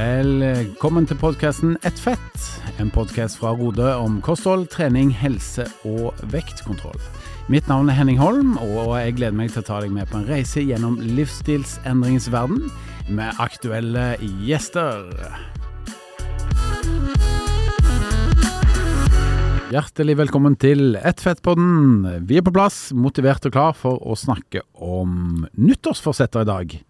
Velkommen til podkasten Ett fett, en podkast fra Rode om kosthold, trening, helse og vektkontroll. Mitt navn er Henning Holm, og jeg gleder meg til å ta deg med på en reise gjennom livsstilsendringens verden med aktuelle gjester. Hjertelig velkommen til Ett fett-podden. Vi er på plass, motivert og klar for å snakke om nyttårsforsetter i dag.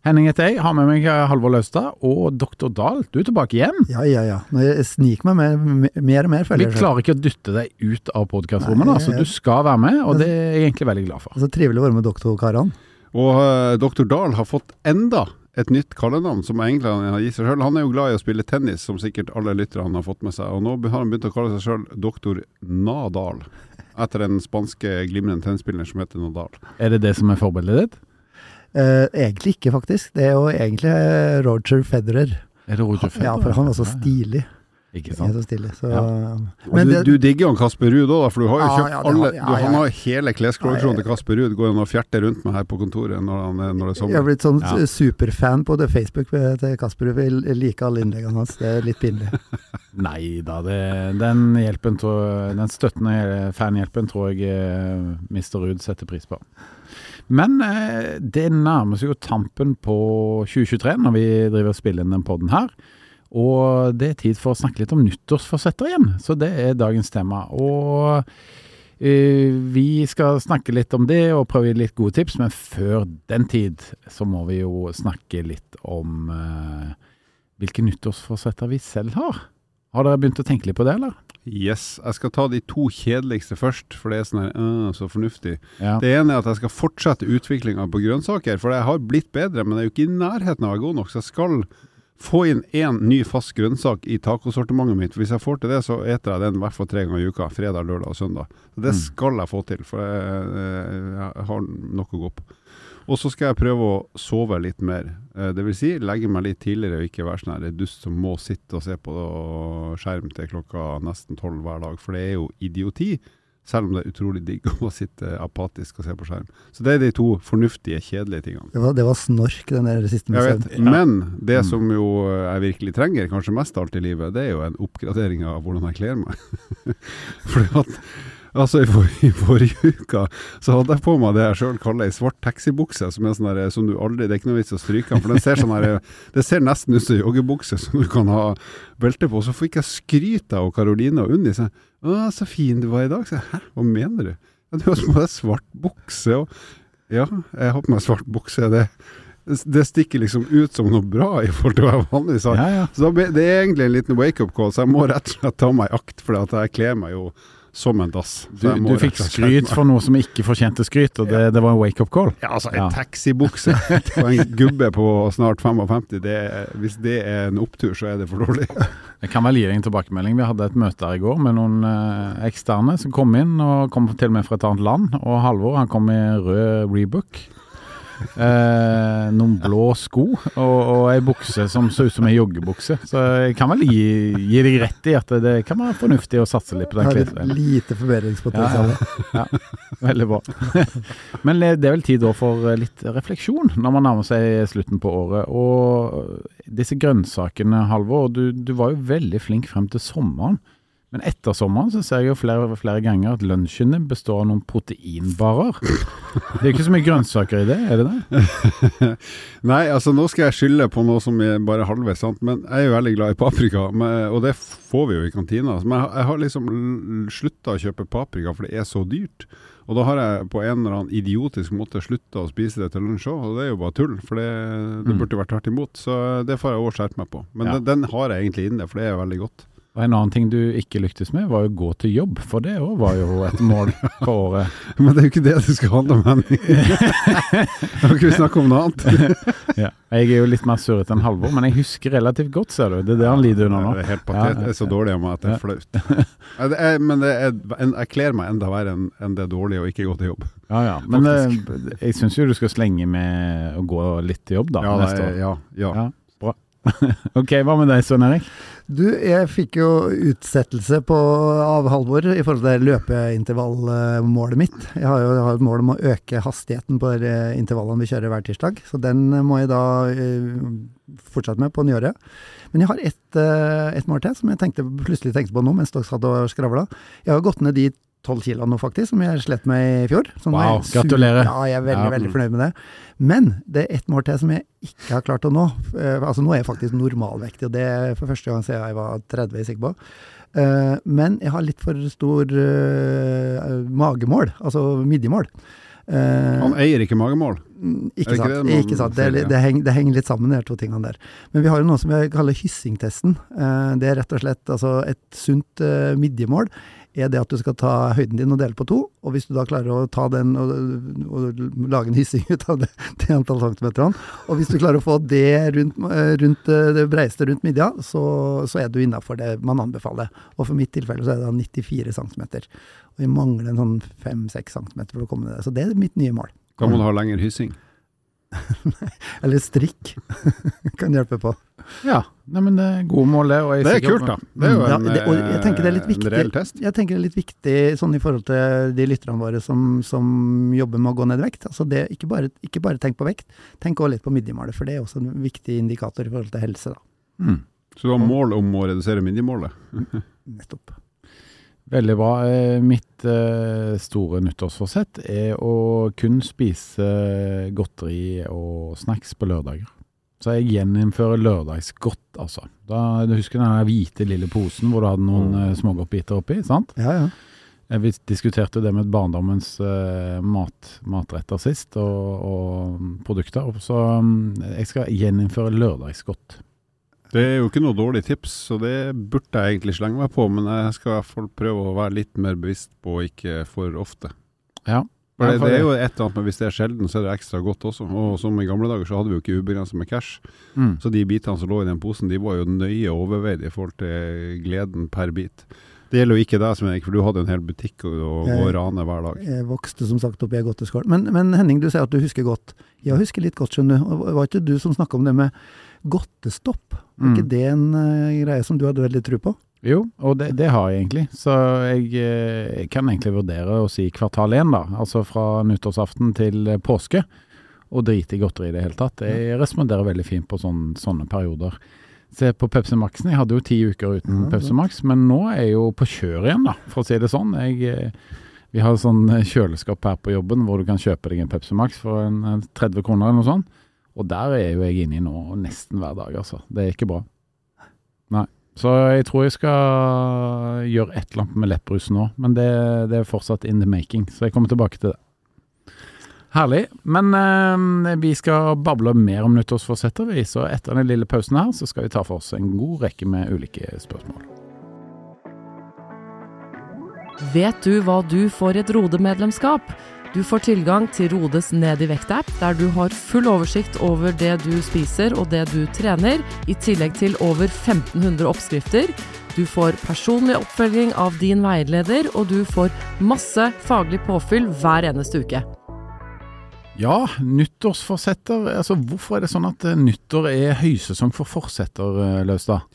Henning heter jeg, har med meg Halvor Laustad og Dr. Dahl. Du er tilbake igjen. Ja, ja, ja. Nå jeg sniker meg mer, mer og mer, føler Vi klarer ikke å dytte deg ut av podkastrommet, så du skal være med, og det er jeg egentlig veldig glad for. Så trivelig å være med doktorkarene. Og uh, Dr. Dahl har fått enda et nytt kallenavn som egentlig han har gitt seg sjøl. Han er jo glad i å spille tennis, som sikkert alle lytterne har fått med seg. Og nå har han begynt å kalle seg sjøl Dr. Nadal, etter den spanske glimrende tennisspilleren som heter Nadal. Er det det som er forbildet ditt? Eh, egentlig ikke, faktisk. Det er jo egentlig eh, Roger Federer. Er Roger Federer? Ja, for han er så stilig. Ikke sant? så stilig. Så, Ja. Men du, det- du digger jo han Kasper Ruud òg, for du har jo kjøpt ja, alle ja, Han har hele kleskolleksjonen til Kasper Ruud. Går an å fjerter rundt med her på kontoret når, han, når det er jeg har blitt sånn superfan på det Facebook til Kasper. Jeg liker alle innleggene hans. Det er litt pinlig. Nei da, det, den hjelpen den støttende fanhjelpen tror jeg eh, Mr. Ruud setter pris på. Men eh, det nærmer seg jo tampen på 2023 når vi driver og spiller inn den podden her. Og det er tid for å snakke litt om nyttårsforsetter igjen, så det er dagens tema. Og eh, vi skal snakke litt om det og prøve å gi litt gode tips, men før den tid så må vi jo snakke litt om eh, hvilke nyttårsforsetter vi selv har. Har dere begynt å tenke litt på det, eller? Yes. Jeg skal ta de to kjedeligste først, for det er sånn her uh, så fornuftig. Ja. Det ene er at jeg skal fortsette utviklinga på grønnsaker, for jeg har blitt bedre, men jeg er jo ikke i nærheten av å være god nok. Så jeg skal få inn én ny fast grønnsak i tacosortimentet mitt. Hvis jeg får til det, så eter jeg den i hvert fall tre ganger i uka. Fredag, lørdag og søndag. Det Mm. skal jeg få til, for jeg, jeg har nok å gå på. Og så skal jeg prøve å sove litt mer. Eh, Det vil si legge meg litt tidligere og ikke være sånn en dust som må sitte og se på skjerm til klokka nesten tolv hver dag. For det er jo idioti. Selv om det er utrolig digg å sitte apatisk og se på skjerm. Så det er de to fornuftige, kjedelige tingene. Det var, det var snork, den der siste vet, Ja. Men det Mm. som jo jeg virkelig trenger, kanskje mest av alt i livet, det er jo en oppgradering av hvordan jeg kler meg. Fordi at Altså, i, for, I forrige uke så hadde jeg på meg det jeg sjøl kaller ei svart taxibukse, som er sånn der, som du aldri Det er ikke noe vits å stryke den, for den ser sånn her Det ser nesten ut som joggebukse som du kan ha belte på. Så fikk jeg skryt av Karoline og Unni. Så, jeg, 'Å, så fin du var i dag.' Så jeg, 'Hæ, hva mener du?' Ja, du har på deg svart bukse, og Ja, jeg har på meg svart bukse. Det, det stikker liksom ut som noe bra i forhold til hva jeg vanligvis har. Ja, ja. Så det er egentlig en liten wake-up call, så jeg må rett og slett ta meg i akt, for jeg kler meg jo som en dass. Du, du fikk skryt for noe som ikke fortjente skryt, og det, det var en wake-up call. Ja, altså, Ja. en taxibukse på en gubbe på snart 55, det hvis det er en opptur, så er det for dårlig. Jeg kan vel gi deg en tilbakemelding. Vi hadde et møte her i går med noen eh, eksterne som kom inn, og kom til og med fra et annet land. Og Halvor han kom i rød Rebook. Eh, noen blå sko og, og ei bukse som så ut som ei joggebukse. Så jeg kan vel gi, gi deg rett i at det kan være fornuftig å satse litt på den klesstilen. lite forbedringspotensial. Ja, veldig bra. Men det er vel tid da for litt refleksjon når man nærmer seg slutten på året. Og disse grønnsakene, Halvor, du, du var jo veldig flink frem til sommeren. Men etter sommeren så ser jeg jo flere, flere ganger at lunsjene består av noen proteinbarer. Det er ikke så mye grønnsaker i det, er det det? Nei, altså nå skal jeg skylde på noe som er bare halvveis sant, men jeg er jo veldig glad i paprika, og det får vi jo i kantina. Men jeg, har liksom slutta å kjøpe paprika, for det er så dyrt. Og da har jeg på en eller annen idiotisk måte slutta å spise det til lunsj òg, og det er jo bare tull, for det, det Mm. burde vært tvert imot. Så det får jeg òg skjerpe meg på. Men Ja. den, den har jeg egentlig inne, for det er veldig godt. Og en annen ting du ikke lyktes med, var å gå til jobb. For det òg var jo et mål for året. Men det er jo ikke det det skal handle om, Henning. Kan ikke vi snakke om noe annet? Ja. Jeg er jo litt mer surrete enn Halvor, men jeg husker relativt godt, ser du. Det er det han lider under nå. Det er helt patet. Det er så dårlig av meg at det er flaut. Det er, men det er, jeg kler meg enda verre enn det dårlige å ikke gå til jobb. Ja, ja. Men Faktisk. jeg syns jo du skal slenge med å gå litt til jobb, da, Ja, neste år. ja, ja. Ja. ok, hva med deg, Svein Erik? Du, jeg fikk jo utsettelse på, av Halvor i forhold til løpeintervallmålet mitt. Jeg har jo jeg har et mål om å øke hastigheten på intervallene vi kjører hver tirsdag, så den må jeg da eh, fortsette med på nyåret. Men jeg har ett eh, et mål til som jeg tenkte, plutselig tenkte på nå mens dere satt og skravla. Jeg har gått ned de tolv kilo nå, faktisk, som jeg slet med i fjor. Så er Wow, gratulerer. Ja, jeg er veldig, Ja. veldig fornøyd med det. Men det er ett mål til som jeg ikke har klart å nå. Uh, altså Nå er jeg faktisk normalvektig, og det er for første gang siden jeg var 30, jeg er sikker på. Eh, men jeg har litt for stor uh, magemål, altså midjemål. Eh, Han eier ikke magemål. Mm, Ikke sant. det ikke sant. Det, ja? det, henger, det henger litt sammen, de to tingene der. Men vi har jo noe som jeg kaller hyssingtesten. Det er rett og slett altså et sunt midjemål. Er det at du skal ta høyden din og dele på to, og hvis du da klarer å ta den og, og lage en hissing ut av det, det antall centimeterne, og hvis du klarer å få det rundt, eh, rundt eh, det breieste rundt midja, så, så er du innafor det man anbefaler. Og for mitt tilfelle så er det da 94 cm. Og vi mangler en sånn 5-6 cm for å komme ned der. Så det er mitt nye mål. Da må du ha lengre hyssing. Eller strikk kan hjelpe på. Ja, nei, men det er gode mål, det. Og jeg Det er kult, da. Det er jo Ja, det- jeg tenker det er litt eh, viktig. en reell test. Jeg tenker det er litt viktig sånn i forhold til de lytterne våre som, som jobber med å gå ned i vekt. Altså det, ikke, bare, ikke bare tenk på vekt, tenk også litt på midjemålet, for det er også en viktig indikator i forhold til helse. da. Mm. Så du har mål om å redusere midjemålet? Nettopp. Veldig bra. Eh, Mitt eh, store nyttårsforsett er å kun spise godteri og snacks på lørdager. Så jeg gjeninnfører lørdagsgodt, altså. Da, du husker den hvite lille posen hvor du hadde noen Mm. smågodtbiter oppi, sant? Ja, ja. Eh, Vi diskuterte det med barndommens eh, mat, matretter sist, og, og produkter. Så mm, jeg skal gjeninnføre lørdagsgodt. Det er jo ikke noe dårlig tips, så det burde jeg egentlig slenge meg på. Men jeg skal i hvert fall prøve å være litt mer bevisst på ikke for ofte. Ja. For det, det er jo et eller annet men hvis det er sjelden, så er det ekstra godt også. Og som i gamle dager så hadde vi jo ikke ubegrenset med cash. Mm. Så de bitene som lå i den posen, de var jo nøye overveid i forhold til gleden per bit. Det gjelder jo ikke deg, Svein Erik, for du hadde en hel butikk å, gå å rane hver dag. Jeg vokste som sagt opp i ei godteskål. Men, men Henning, du sier at du husker godt. Jeg husker litt godt, skjønner du. Var ikke du som snakka om det med godtestopp? Mm. ikke det en uh, greie som du hadde veldig tro på? Jo, og det, det har jeg egentlig. Så jeg, eh, jeg kan egentlig vurdere å si kvartal én, da. Altså fra nyttårsaften til eh, påske. Og drite i godteri i det hele tatt. Jeg responderer veldig fint på sånne, sånne perioder. Se på Pepsi Max-en. Jeg hadde jo ti uker uten Ja, Pepsi. Max, men nå er jeg jo på kjør igjen, da, for å si det sånn. Jeg, vi har sånn kjøleskap her på jobben hvor du kan kjøpe deg en Pepsi Max for en, eh, 30 kroner eller noe sånt. Og der er jo jeg inne i nå nesten hver dag, altså. Det er ikke bra. Nei. Så jeg tror jeg skal gjøre et eller annet med lettbrus nå, men det, det er fortsatt in the making, så jeg kommer tilbake til det. Herlig. Men eh, vi skal bable mer om nyttårsforsetter, vi. Så etter den lille pausen her, så skal vi ta for oss en god rekke med ulike spørsmål. Vet du hva du får i et Rode-medlemskap? Du får tilgang til Rodes Ned i vekt-app, der du har full oversikt over det du spiser og det du trener, i tillegg til over 1500 oppskrifter. Du får personlig oppfølging av din veileder, og du får masse faglig påfyll hver eneste uke. Ja, nyttårsforsetter. Altså, hvorfor er det sånn at eh, nyttår er høysesong for forsetter, eh, Laustad?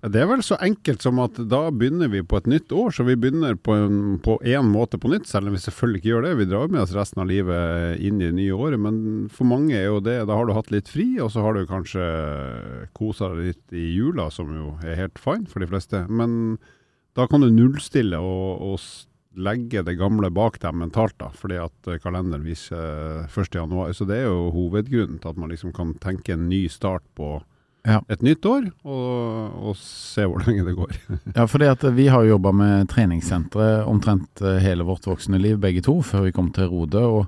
Det er vel så enkelt som at da begynner vi på et nytt år, så vi begynner på en, måte på nytt, selv om vi selvfølgelig ikke gjør det. Vi drar med oss resten av livet inn i det nye året, men for mange er jo det Da har du hatt litt fri, og så har du kanskje kosa deg litt i jula, som jo er helt fine for de fleste. Men da kan du nullstille og, og legge det gamle bak deg mentalt, da, fordi at eh, kalenderen viser eh, 1. januar. Så det er jo hovedgrunnen til at man liksom kan tenke en ny start på Ja. et nytt år, og, og se hvor lenge det går. Ja, fordi at vi har jobba med treningssentre omtrent eh, hele vårt voksne liv, begge to, før vi kom til Rode. Og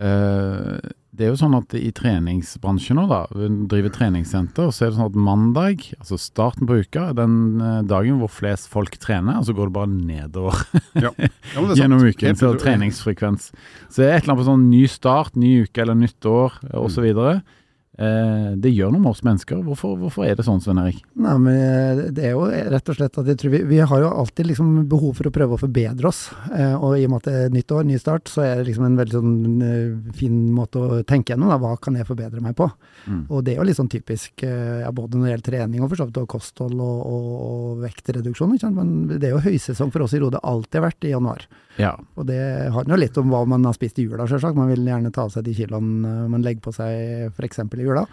eh, det er jo sånn at i treningsbransjen nå, da, vi driver treningssenter, så er det sånn at mandag, altså starten på uka, den eh, dagen hvor flest folk trener, og så går det bare nedover Ja, men det gjennom uken. Så treningsfrekvens. Så det er et eller annet på sånn ny start, ny uke eller nytt år osv. Eh, det gjør noe med oss mennesker. Hvorfor, hvorfor er det sånn, Svein Erik? Nei, men eh, det er jo rett og slett at jeg tror vi, vi har jo alltid liksom behov for å prøve å forbedre oss. Eh, og i og med at det er nytt år, ny start, så er det liksom en veldig sånn eh, fin måte å tenke gjennom. Da. Hva kan jeg forbedre meg på? Mm. Og det er jo litt sånn typisk eh, ja, både når det gjelder trening og for så vidt kosthold og, og, og vektreduksjon. Men det er jo høysesong for oss i Rode, alltid har vært i januar. Ja. Og det handler jo litt om hva man har spist i jula, selvsagt. Man vil gjerne ta av seg de kiloene man legger på seg f.eks. i jula.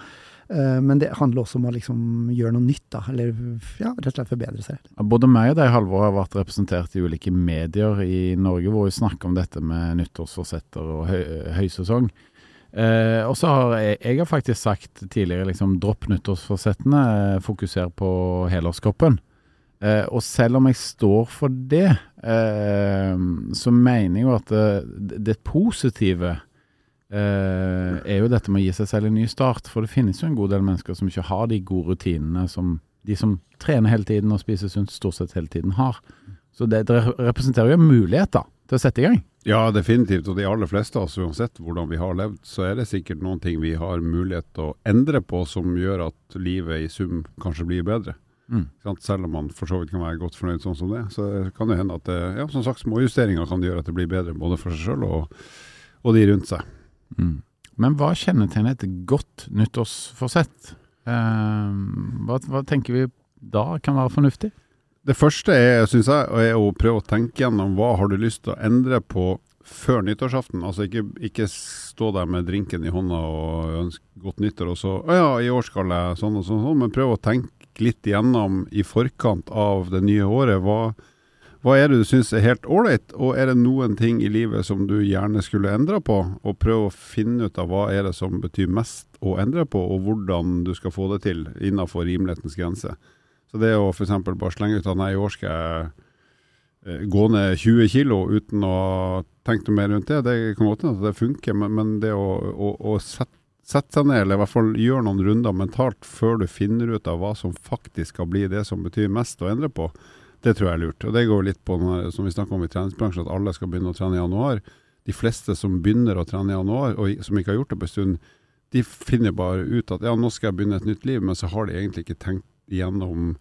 Eh, men det handler også om å liksom gjøre noe nytt, da. Eller ja, rett og slett forbedre seg. Både meg og deg, Halvor, har vært representert i ulike medier i Norge hvor vi snakker om dette med nyttårsforsetter og høy, høysesong. Eh, og så har jeg, jeg har faktisk sagt tidligere liksom dropp nyttårsforsettene, eh, fokuser på helårskroppen. Eh, og selv om jeg står for det, eh, så mener jeg jo at det, det positive eh, er jo dette med å gi seg selv en ny start. For det finnes jo en god del mennesker som ikke har de gode rutinene som de som trener hele tiden og spiser sunt stort sett hele tiden har. Så det, det representerer jo en mulighet da, til å sette i gang. Ja, definitivt. Og de aller fleste av oss, uansett hvordan vi har levd, så er det sikkert noen ting vi har mulighet til å endre på som gjør at livet i sum kanskje blir bedre. Mm. Selv om man for så vidt kan være godt fornøyd sånn som det. Så kan det hende at det, ja, som sagt, småjusteringer kan gjøre at det blir bedre både for seg sjøl og, og de rundt seg. Mm. Men hva kjennetegner et godt nyttårsforsett? Eh, hva, hva tenker vi da kan være fornuftig? Det første er, synes jeg, er å prøve å tenke gjennom hva har du lyst til å endre på før nyttårsaften. Altså ikke, ikke stå der med drinken i hånda og ønske godt nyttår, og så Å ja, i år skal jeg sånn og sånn, sånn. Men prøv å tenke litt gjennom i forkant av det nye året. Hva, hva er det du syns er helt ålreit, og er det noen ting i livet som du gjerne skulle endra på? Og prøv å finne ut av hva er det som betyr mest å endre på, og hvordan du skal få det til innenfor rimelighetens grense. Så det å f.eks. bare slenge ut at nei, i år skal jeg eh, gå ned 20 kg uten å tenke noe mer rundt det, det kan godt hende at det funker, men, men det å, å, å sette, sette seg ned, eller i hvert fall gjør noen runder mentalt før du finner ut av hva som faktisk skal bli det som betyr mest å endre på, det tror jeg er lurt. Og det går litt på, når, som vi snakker om i treningsbransjen, at alle skal begynne å trene i januar. De fleste som begynner å trene i januar, og som ikke har gjort det på en stund, de finner bare ut at ja, nå skal jeg begynne et nytt liv, men så har de egentlig ikke tenkt igjennom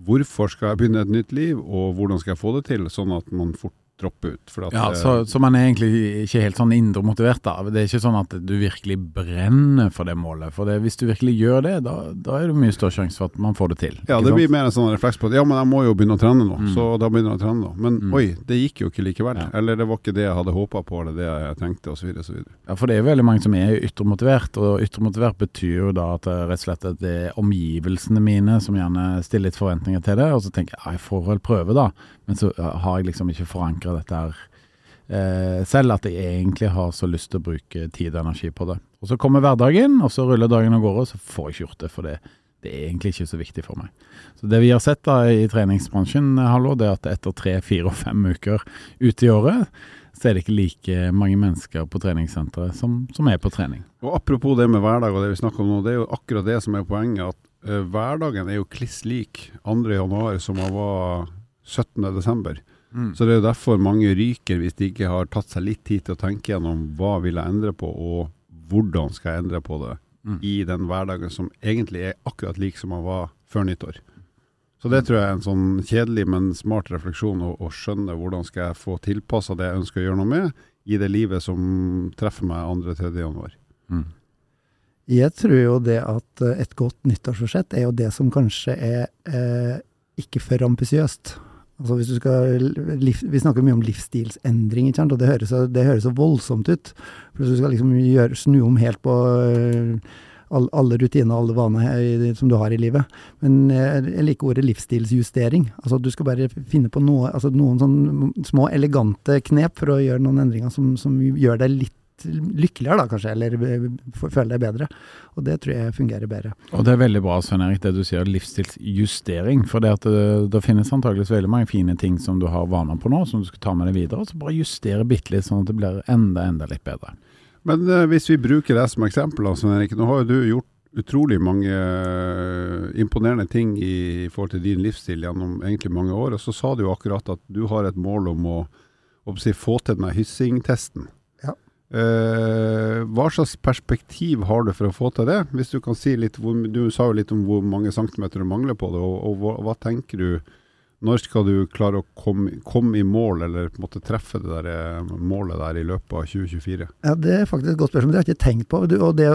hvorfor skal jeg begynne et nytt liv, og hvordan skal jeg få det til, sånn at man fort dropper ut. Ja, eh, så, så man er egentlig ikke helt sånn indre motivert da. Det er ikke sånn at du virkelig brenner for det målet. For det, hvis du virkelig gjør det, da, da er det mye større sjanse for at man får det til. ja, det sant? blir mer en sånn refleks på at ja, men jeg må jo begynne å trene nå, Mm. så da begynner jeg å trene nå. Men Mm. oi, det gikk jo ikke likevel. Ja. Eller det var ikke det jeg hadde håpa på, eller det jeg tenkte, osv. osv. Ja, for det er jo veldig mange som er yttermotivert og yttermotivert betyr jo da at det rett og slett at det er omgivelsene mine som gjerne stiller litt forventninger til det, og så tenker jeg jeg får vel prøve da, men så har jeg liksom ikke forankret dette her eh, selv, at jeg egentlig har så lyst til å bruke tid og energi på det. Og så kommer hverdagen, og så ruller dagen av gårde, og så får jeg ikke gjort det, for det, det er egentlig ikke så viktig for meg. Så det vi har sett da i treningsbransjen, Halvor, det er at etter tre, fire og fem uker ute i året, så er det ikke like mange mennesker på treningssenteret som, som er på trening. Og apropos det med hverdag og det vi snakker om nå, det er jo akkurat det som er poenget. At eh, hverdagen er jo kliss lik 2. januar som han var 17. desember. Så det er jo derfor mange ryker hvis de ikke har tatt seg litt tid til å tenke gjennom hva vil jeg endre på, og hvordan skal jeg endre på det Mm. i den hverdagen som egentlig er akkurat lik som han var før nyttår. Så det tror jeg er en sånn kjedelig, men smart refleksjon å, å skjønne hvordan skal jeg få tilpassa det jeg ønsker å gjøre noe med i det livet som treffer meg 2.-3. januar. Mm. Jeg tror jo det at et godt nyttårsforsett er jo det som kanskje er eh, ikke for ambisiøst. Altså hvis du skal, liv, vi snakker mye om livsstilsendring, og det høres, det høres så voldsomt ut. For Hvis du skal liksom gjøre, snu om helt på eh, all, alle rutiner og alle vaner som du har i livet. Men eh, jeg liker ordet livsstilsjustering. Altså at du skal bare finne på noe, altså noen sånn små elegante knep for å gjøre noen endringer som, som gjør deg litt lykkeligere, da kanskje, eller eh, føler deg bedre. Og det tror jeg fungerer bedre. Og det er veldig bra, Svein Erik, det du sier, livsstilsjustering. For det, at det, det finnes antakeligvis veldig mange fine ting som du har vaner på nå, som du skal ta med deg videre. Og så bare justere bitte litt, sånn at det blir enda, enda litt bedre. Men eh, hvis vi bruker det som eksempel, da, Svein Erik, nå har jo du gjort utrolig mange eh, imponerende ting i, i forhold til din livsstil gjennom egentlig mange år. Og så sa du jo akkurat at du har et mål om å, å si, få til denne hyssingtesten. Eh, hva slags perspektiv har du for å få til det? Hvis du kan si litt, hvor, Du sa jo litt om hvor mange centimeter du mangler på det, og, og hva, hva tenker du Når skal du klare å komme, komme i mål, eller på en måte treffe det der eh, målet der i løpet av 2024? Ja, Det er faktisk et godt spørsmål. Det har jeg ikke tenkt på. Du, Og det,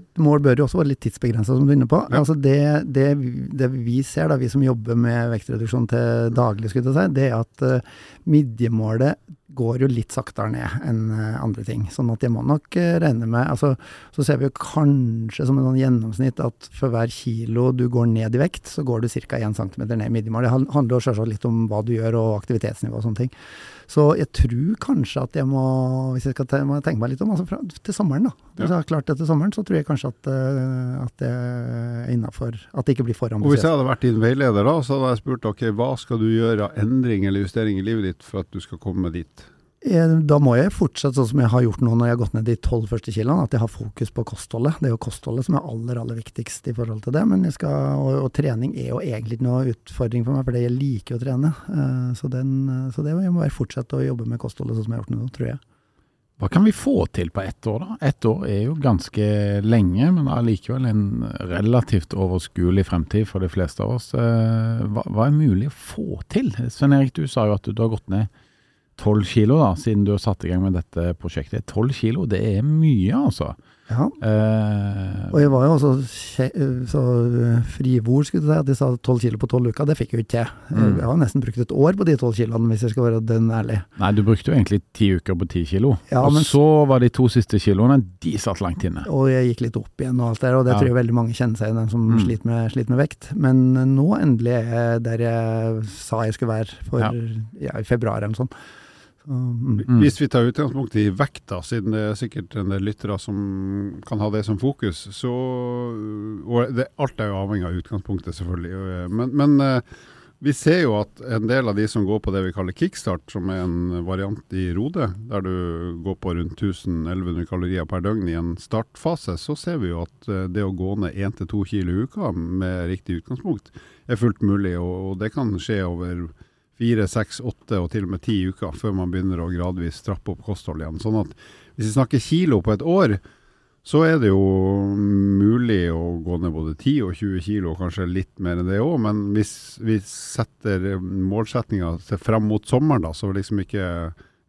et mål bør jo også være litt tidsbegrensa, som du er inne på. Ja. Altså det, det, det vi ser, da, vi som jobber med vektreduksjon til daglig, skulle jeg si, det er at uh, midjemålet går jo litt saktere ned enn eh, andre ting. Sånn at jeg må nok eh, regne med altså, Så ser vi jo kanskje som en sånn gjennomsnitt at for hver kilo du går ned i vekt, så går du ca. 1 cm ned i midjemål. Det handler jo selvsagt litt om hva du gjør og aktivitetsnivå og sånne ting. Så jeg tror kanskje at jeg må, hvis jeg skal tenke meg litt om, altså fra, til sommeren, da. Hvis jeg har klart det til sommeren, så tror jeg kanskje at, uh, at det er innafor. At det ikke blir for ambisiøst. Hvis jeg hadde vært din veileder da, så hadde jeg spurt ok, hva skal du gjøre av endring eller justering i livet ditt for at du skal komme dit? Da må jeg fortsette sånn som jeg har gjort nå når jeg har gått ned de tolv første kiloene, at jeg har fokus på kostholdet. Det er jo kostholdet som er aller, aller viktigst i forhold til det. Skal, og, og, trening er jo egentlig ikke noe utfordring for meg, for jeg liker å trene. Uh, så, den, så, det jeg må jeg fortsette å jobbe med kostholdet sånn som jeg har gjort nå, tror jeg. Hva kan vi få til på ett år, da? Ett år er jo ganske lenge, men allikevel en relativt overskuelig fremtid for de fleste av oss. Hva, hva, er mulig å få til? Svein Erik, du sa jo at du, du har gått ned tolv kilo, da, siden du har satt i gang med dette prosjektet. Tolv kilo, det er mye, altså. Ja. Uh, og jeg var jo også så frivord, skulle du si, at de sa tolv kilo på tolv uker. Det fikk jeg jo ikke til. Mm. Jeg har nesten brukt et år på de tolv kiloene, hvis jeg skal være den ærlig. Nei, du brukte jo egentlig ti uker på ti kilo. Ja, og men, så var de to siste kiloene, de satt langt inne. Og jeg gikk litt opp igjen og alt det der, og det ja. tror jeg veldig mange kjenner seg igjen, som mm. sliter, med, sliter, med, vekt. Men nå endelig er jeg der jeg sa jeg skulle være for ja. i februar eller noe sånt. Mm. Hvis vi tar utgangspunkt i vekta, siden det er sikkert en del lyttere som kan ha det som fokus, så Og det, alt er jo avhengig av utgangspunktet, selvfølgelig. Men, men eh, vi ser jo at en del av de som går på det vi kaller kickstart, som er en variant i Rode, der du går på rundt 1000-1100 kalorier per døgn i en startfase, så ser vi jo at det å gå ned 1-2 kilo i uka med riktig utgangspunkt er fullt mulig, og det kan skje over fire, seks, åtte og til og med ti uker før man begynner å gradvis trappe opp kosthold igjen. Sånn at hvis vi snakker kilo på et år, så er det jo mulig å gå ned både 10 og 20 kilo, kanskje litt mer enn det òg. Men hvis vi setter målsettinga frem mot sommeren, da, så liksom ikke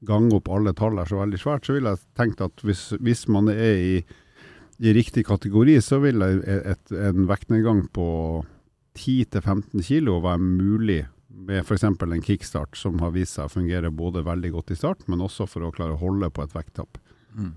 gange opp alle tall er så veldig svært, så vil jeg tenke at hvis, hvis man er i, i, riktig kategori, så vil en vektnedgang på 10-15 kilo være mulig med f.eks. en kickstart som har vist seg å fungere både veldig godt i start, men også for å klare å holde på et vekttap. Mm.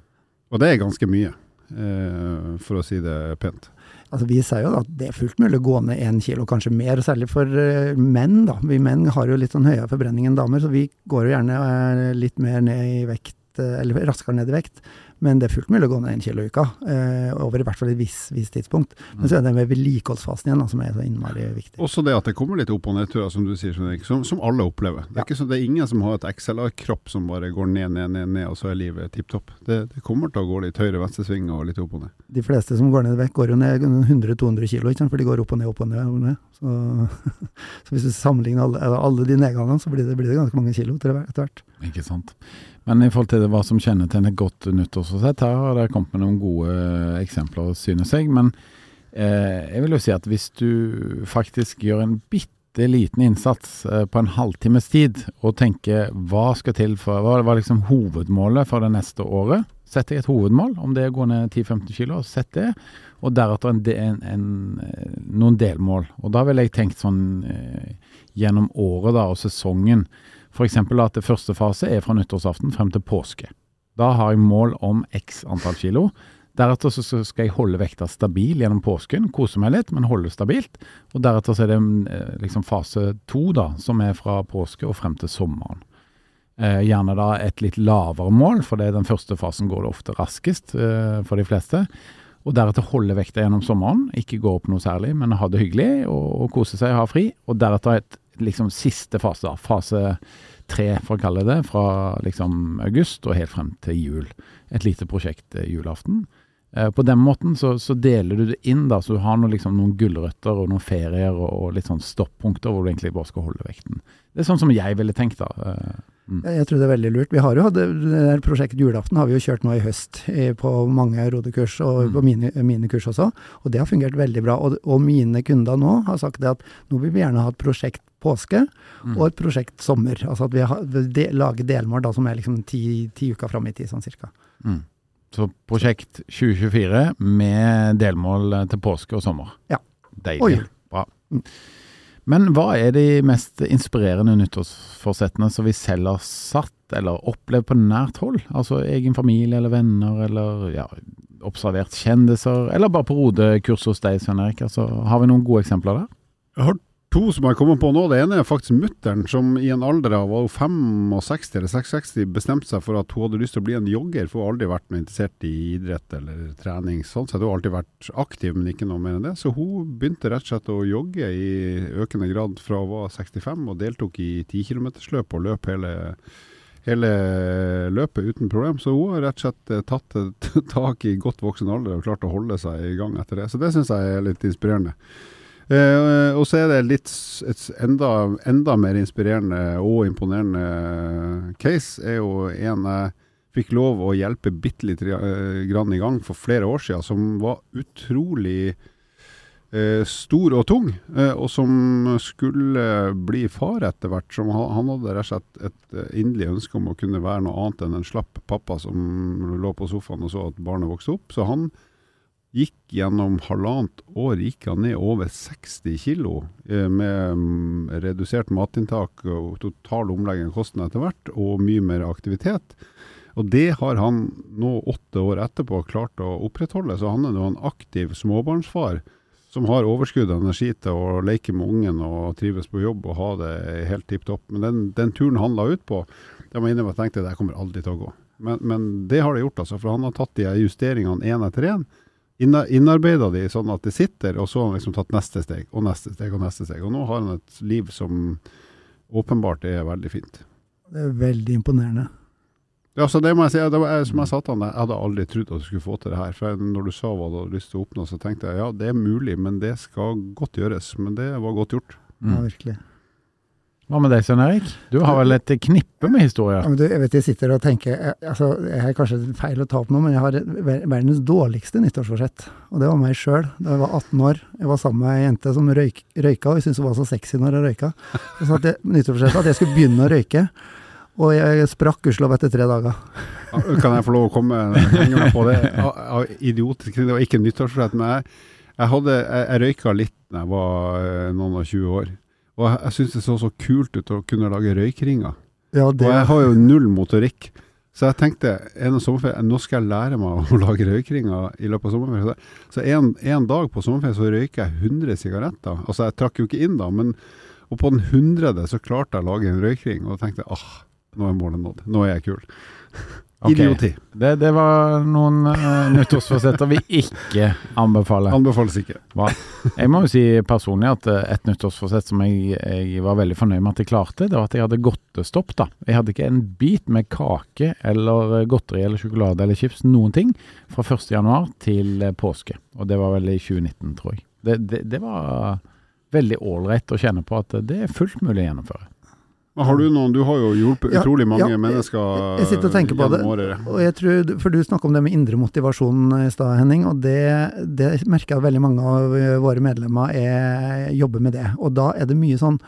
Og det er ganske mye, eh, for å si det pent. Altså, vi sier jo at det er fullt mulig å gå ned én kilo, kanskje mer, særlig for uh, menn. da. Vi menn har jo litt sånn høyere forbrenning enn damer, så vi går jo gjerne uh, litt mer ned i vekt, uh, eller raskere ned i vekt. Men det er fullt mulig å gå ned en kilo i uka, eh, over i hvert fall et visst vis tidspunkt. Men så er det med vedlikeholdsfasen igjen da, som er så innmari viktig. Også det at det kommer litt opp- og nedturer, som du sier, som, som alle opplever. Det er, ja. sånn, det er ingen som har et XLR-kropp som bare går ned, ned, ned, ned, og så er livet tipp topp. Det, det, kommer til å gå litt høyre, venstre sving og litt opp og ned. De fleste som går ned vekk, går jo ned 100-200 kilo, ikke sant? for de går opp og ned, opp og ned. Opp og ned. Så, så, hvis du sammenligner alle, alle de nedgangene, så blir det, blir det ganske mange kilo etter hvert. Ikke sant. Men i forhold til hva som kjennetegner et godt nyttårsforsett, her har det kommet med noen gode eh, eksempler, synes jeg. Men eh, jeg vil jo si at hvis du faktisk gjør en bitte liten innsats eh, på en halvtimes tid, og tenker hva skal til for Hva var liksom hovedmålet for det neste året? Sett deg et hovedmål, om det er å gå ned 10-15 kilo, sett det. Og deretter en, en, en, eh, noen delmål. Og da ville jeg tenkt sånn eh, gjennom året da, og sesongen. F.eks. at det første fase er fra nyttårsaften frem til påske. Da har jeg mål om x antall kilo. Deretter så skal jeg holde vekta stabil gjennom påsken, kose meg litt, men holde stabilt. Og deretter så er det eh, liksom fase to, da, som er fra påske og frem til sommeren. Eh, gjerne da et litt lavere mål, for det er den første fasen går det ofte raskest eh, for de fleste. Og deretter holde vekta gjennom sommeren, ikke gå opp noe særlig, men ha det hyggelig og, og kose seg ha fri. Og deretter et liksom siste fase, da. Fase tre, for å kalle det, fra liksom august og helt frem til jul. Et lite prosjekt eh, julaften. Eh, på den måten så, så, deler du det inn, da, så du har noe, liksom, noen gulrøtter og noen ferier og, og, litt sånn stoppunkter hvor du egentlig bare skal holde vekten. Det er sånn som jeg ville tenkt, da. Eh, mm. Jeg tror det er veldig lurt. Vi har jo hatt prosjektet Julaften har vi jo kjørt nå i høst på mange rodekurs og mm. på mine, mine, kurs også, og det har fungert veldig bra. Og, og mine kunder nå har sagt det at nå vil vi gjerne ha et prosjekt påske mm. og et prosjekt sommer. Altså at vi har, de, lager delmål da som er liksom ti, ti uker fram i tid, sånn cirka. Mm. Så prosjekt 2024 med delmål til påske og sommer. Ja. Deilig. Oi. Bra. Men hva er de mest inspirerende nyttårsforsettene som vi selv har satt, eller opplevd på nært hold? Altså egen familie eller venner, eller ja, observert kjendiser, eller bare på rodekurs hos deg, Svein Erik? Altså, har vi noen gode eksempler der? Jeg har to som jeg kommer på nå. Det ene er faktisk mutter'n, som i en alder av 65 eller 66 bestemte seg for at hun hadde lyst til å bli en jogger, for hun har aldri vært noe interessert i idrett eller trening. Sånn sett hun har alltid vært aktiv, men ikke noe mer enn det. Så hun begynte rett og slett å jogge i økende grad fra hun var 65, og deltok i 10 km-løp og løp hele hele løpet uten problem. Så hun har rett og slett eh, tatt tak i godt voksen alder og klart å holde seg i gang etter det. Så det syns jeg er litt inspirerende. Eh, og så er det litt et enda, enda, mer inspirerende og imponerende case, er jo en jeg fikk lov å hjelpe bitte litt eh, grann i gang for flere år siden, som var utrolig eh, stor og tung, eh, og som skulle bli far etter hvert. Som han, hadde rett og slett et eh, inderlig ønske om å kunne være noe annet enn en slapp pappa som lå på sofaen og så at barnet vokste opp. Så han gikk gjennom halvannet år gikk han ned over 60 kg eh, med mm, redusert matinntak og total omlegging av kosten etter hvert, og mye mer aktivitet. Og det har han nå åtte år etterpå klart å opprettholde. Så han er nå en aktiv småbarnsfar som har overskudd av energi til å leke med ungen og trives på jobb og ha det helt tipp topp. Men den, den, turen han la ut på, det må jeg innrømme jeg tenkte det kommer aldri til å gå. Men, men, det har det gjort, altså. For han har tatt de justeringene én etter én innarbeida de sånn at det sitter, og så har han liksom tatt neste steg og neste steg og neste steg. Og nå har han et liv som åpenbart er veldig fint. Det er veldig imponerende. Ja, så det må jeg si, det var, som jeg sa til han, jeg hadde aldri trodd at du skulle få til det her. For når du sa hva du hadde lyst til å oppnå, så tenkte jeg ja, det er mulig, men det skal godt gjøres. Men det var godt gjort. Mm. Ja, virkelig. Hva med deg, Svein Erik? Du har vel et knippe med historier? Ja, du, jeg vet jeg sitter og tenker jeg, altså, Jeg har kanskje feil å ta opp noe, men jeg har verdens dårligste nyttårsforsett. Og det var meg sjøl. Da jeg var 18 år. Jeg var sammen med ei jente som røyk, røyka, og jeg syntes hun var så sexy når jeg røyka. Og så at nyttårsforsettet at jeg skulle begynne å røyke. Og jeg sprakk gudskjelov etter tre dager. Kan jeg få lov å komme henge meg på det? Idiotisk, det var ikke nyttårsforsett. Men jeg, jeg, hadde, jeg, jeg røyka litt da jeg var eh, noen og 20 år. Og jeg, jeg syns det så så kult ut å kunne lage røykringer. Ja, det... Og jeg har jo null motorikk. Så jeg tenkte en sommerferie, nå skal jeg lære meg å lage røykringer i løpet av sommerferien. Så en, en dag på sommerferie så røyker jeg 100 sigaretter. Altså jeg trakk jo ikke inn da, men og på den hundrede så klarte jeg å lage en røykring. Og tenkte ah, nå er målet nådd. Nå er jeg kul. Okay. Idioti. Det, det, var noen uh, nyttårsforsetter vi ikke anbefaler. Anbefales ikke. Hva? Jeg må jo si personlig at uh, et nyttårsforsett som jeg, jeg, var veldig fornøyd med at jeg klarte, det var at jeg hadde godtestopp. da. Jeg hadde ikke en bit med kake eller eh, godteri eller sjokolade eller chips, noen ting, fra 1.1 til påske. Og det var vel i 2019, tror jeg. Det, det, det var veldig ålreit å kjenne på at det er fullt mulig å gjennomføre. Har du noen, du har jo hjulpet utrolig mange ja, mennesker Jeg sitter og tenker på det. Og jeg tror, for du snakker om det med indre motivasjon i stad, Henning. Og det, det, merker jeg at veldig mange av våre medlemmer er, jobber med det. Og da er det mye sånn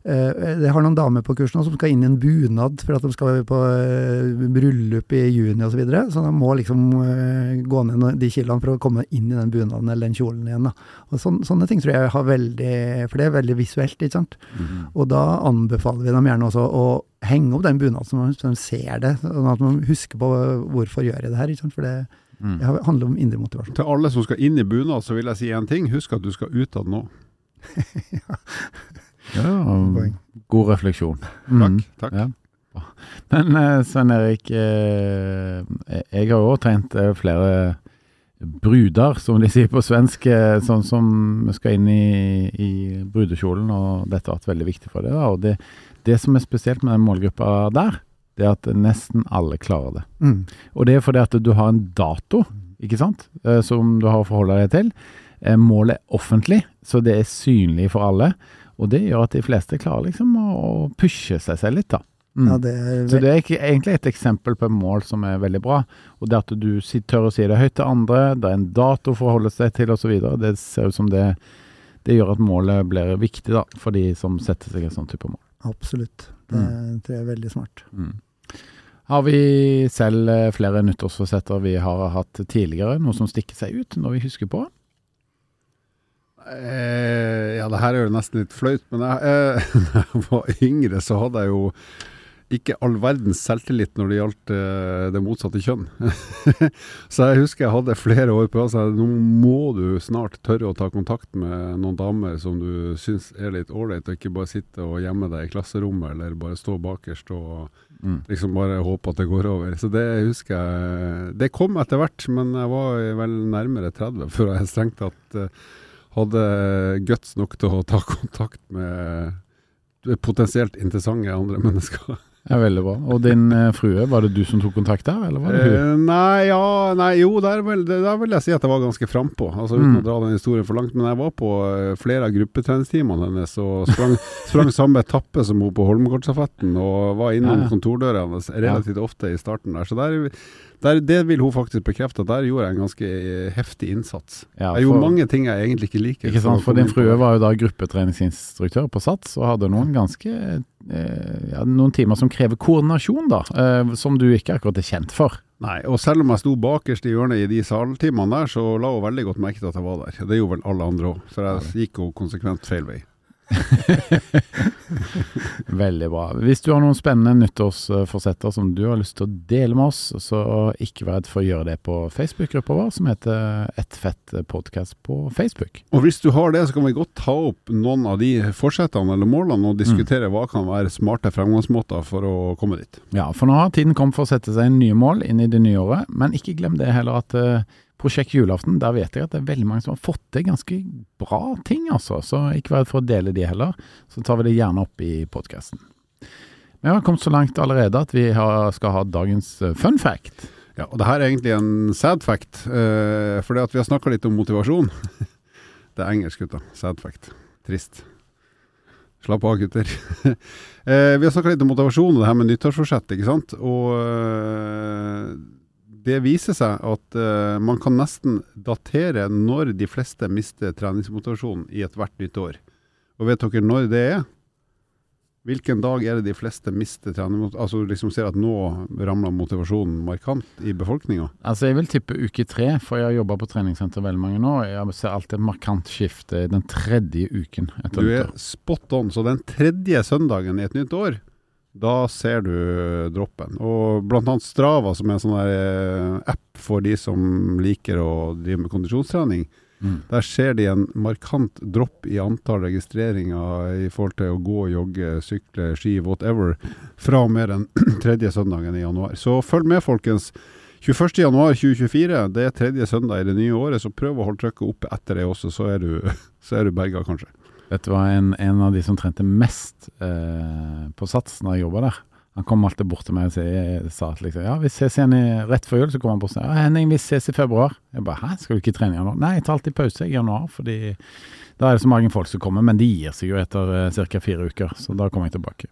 jeg eh, har noen damer på kurs nå som skal inn i en bunad for at de skal på eh, bryllup i juni osv. Så, videre. så de må liksom eh, gå ned de kiloene for å komme inn i den bunaden eller den kjolen igjen. Da. Og sånne, sånne ting tror jeg har veldig For det er veldig visuelt, ikke sant. Mm. Og da anbefaler vi dem gjerne også å henge opp den bunaden så de ser det, sånn at man husker på hvorfor gjør jeg det her. ikke sant? For det, mm. det handler om indre motivasjon. Til alle som skal inn i bunad, så vil jeg si én ting. Husk at du skal ut av det nå. ja. Ja, god refleksjon. Mm. Takk. takk. Ja. Men eh, Svein Erik, eh, jeg har òg trent eh, flere bruder, som de sier på svensk, eh, sånn som skal inn i, i brudekjolen, og dette har vært veldig viktig for det. Da. Og det, det som er spesielt med den målgruppa der, det er at nesten alle klarer det. Mm. Og det er fordi at du har en dato, ikke sant, eh, som du har å forholde deg til. Målet er offentlig, så det er synlig for alle. Og det gjør at de fleste klarer liksom å pushe seg selv litt, da. Mm. Ja, det er... Så det er egentlig et eksempel på et mål som er veldig bra. Og det at du tør å si det høyt til andre, det er en dato for å holde seg til osv. Det ser ut som det, det gjør at målet blir viktig da, for de som setter seg et sånt type mål. Absolutt. Det mm. tror jeg er veldig smart. Mm. Har vi selv eh, flere nyttårsforsetter vi har hatt tidligere, noe som stikker seg ut, når vi husker på? Eh, ja, det her er jo nesten litt flaut, men jeg, eh, da jeg var yngre, så hadde jeg jo ikke all verdens selvtillit når det gjaldt eh, det motsatte kjønn. så jeg husker jeg hadde flere år på seg. Nå må du snart tørre å ta kontakt med noen damer som du syns er litt ålreit, og ikke bare sitte og gjemme deg i klasserommet eller bare stå bakerst og Mm. liksom bare håpe at det går over. Så det husker jeg Det kom etter hvert, men jeg var vel nærmere 30 før jeg strengt tatt eh, hadde guts nok til å ta kontakt med potensielt interessante andre mennesker. Ja, veldig bra. Og din eh, frue, var det du som tok kontakt der, eller var det hun? Eh, nei, ja, nei, jo, der vil, der vil jeg si at jeg var ganske frampå. Altså, uten Mm. å dra den historien for langt. Men jeg var på eh, flere av gruppetreningstimene hennes og sprang, sprang samme etappe som hun på Holmenkollstafetten. Og var innom ja. kontordøra hennes relativt ofte i starten der. Så der, der, det vil hun faktisk bekrefte, der gjorde jeg en ganske eh, heftig innsats. Ja, jeg gjorde mange ting jeg egentlig ikke liker. Ikke sant, for din frue var jo da gruppetreningsinstruktør på SATS, og hadde noen ganske eh, ja, noen timer som krever koordinasjon, da. Eh, som du ikke akkurat er kjent for. Nei, og selv om jeg sto bakerst i hjørnet i de saltimene der, så la hun veldig godt merke til at jeg var der. Det gjorde vel alle andre òg, så jeg gikk jo konsekvent feil vei. Veldig bra. Hvis du har noen spennende nyttårsforsetter som du har lyst til å dele med oss, så ikke vær redd for å gjøre det på Facebook-gruppa vår, som heter Ett fett podkast på Facebook. Og hvis du har det, så kan vi godt ta opp noen av de forsettene eller målene og diskutere hva kan være smarte fremgangsmåter for å komme dit. Ja, for nå har tiden kommet for å sette seg nye mål inn i det nye året, men ikke glem det heller at eh, Prosjekt julaften, der vet jeg at det er veldig mange som har fått til ganske bra ting, altså. Så ikke vær for å dele de heller. Så tar vi det gjerne opp i podkasten. Vi har kommet så langt allerede at vi har, skal ha dagens eh, fun fact. Ja, og det her er egentlig en sad fact, Uh, for det at vi har snakka litt om motivasjon. det er engelsk, gutta. Sad fact. Trist. Slapp av, gutter. eh, vi har snakka litt om motivasjon og det her med nyttårsforsett, ikke sant. Og eh, det viser seg at uh, man kan nesten datere når de fleste mister treningsmotivasjonen i ethvert nytt år. Og vet dere når det er? Hvilken dag er det de fleste mister trening? Altså liksom ser at nå ramler motivasjonen markant i befolkninga? Altså Jeg vil tippe uke tre, for jeg har jobba på treningssenter veldig mange år. Jeg ser alltid et markant skifte den tredje uken Du er spot on. Så den tredje søndagen i et nytt år, da ser du droppen. Og blant annet Strava, som er en sånn eh, app for de som liker å drive med kondisjonstrening, Mm. der ser de en markant dropp i antall registreringer i forhold til å gå, jogge, sykle, ski, whatever, fra og med den tredje søndagen i januar. Så følg med, folkens. 21. januar 2024, det er tredje søndag i det nye året, så prøv å holde trykket oppe etter det også, så er du, så er du berga, kanskje. Dette var en, en av de som trente mest eh, på Sats når jeg jobba der. Han kom alltid bort til meg og sier- sa at liksom, ja, vi ses igjen i, rett før jul. Så kom han bort og sa ja, Henning, vi ses i februar. Jeg bare hæ, skal du ikke trene i januar? Nei, jeg tar alltid pause i januar, fordi da er det så mange folk som kommer. Men de gir seg jo etter eh, ca. fire uker, så da kommer jeg tilbake.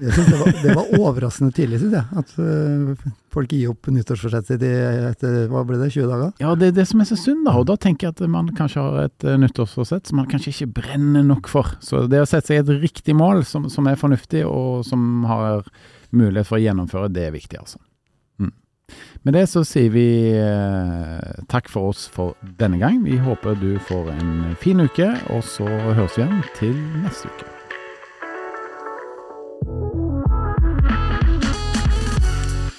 Det, var, det var overraskende tidlig, syns jeg. At uh, folk gir opp nyttårsforsettet sitt etter hva ble det, 20 dager? Ja, det er det som er så synd, da. Og da tenker jeg at man kanskje har et uh, nyttårsforsett som man kanskje ikke brenner nok for. Så det å sette seg et riktig mål som, som er fornuftig, og som har mulighet for å gjennomføre, det er viktig, altså. Mm. Med det så sier vi eh, takk for oss for denne gang. Vi håper du får en fin uke, og så høres vi igjen til neste uke.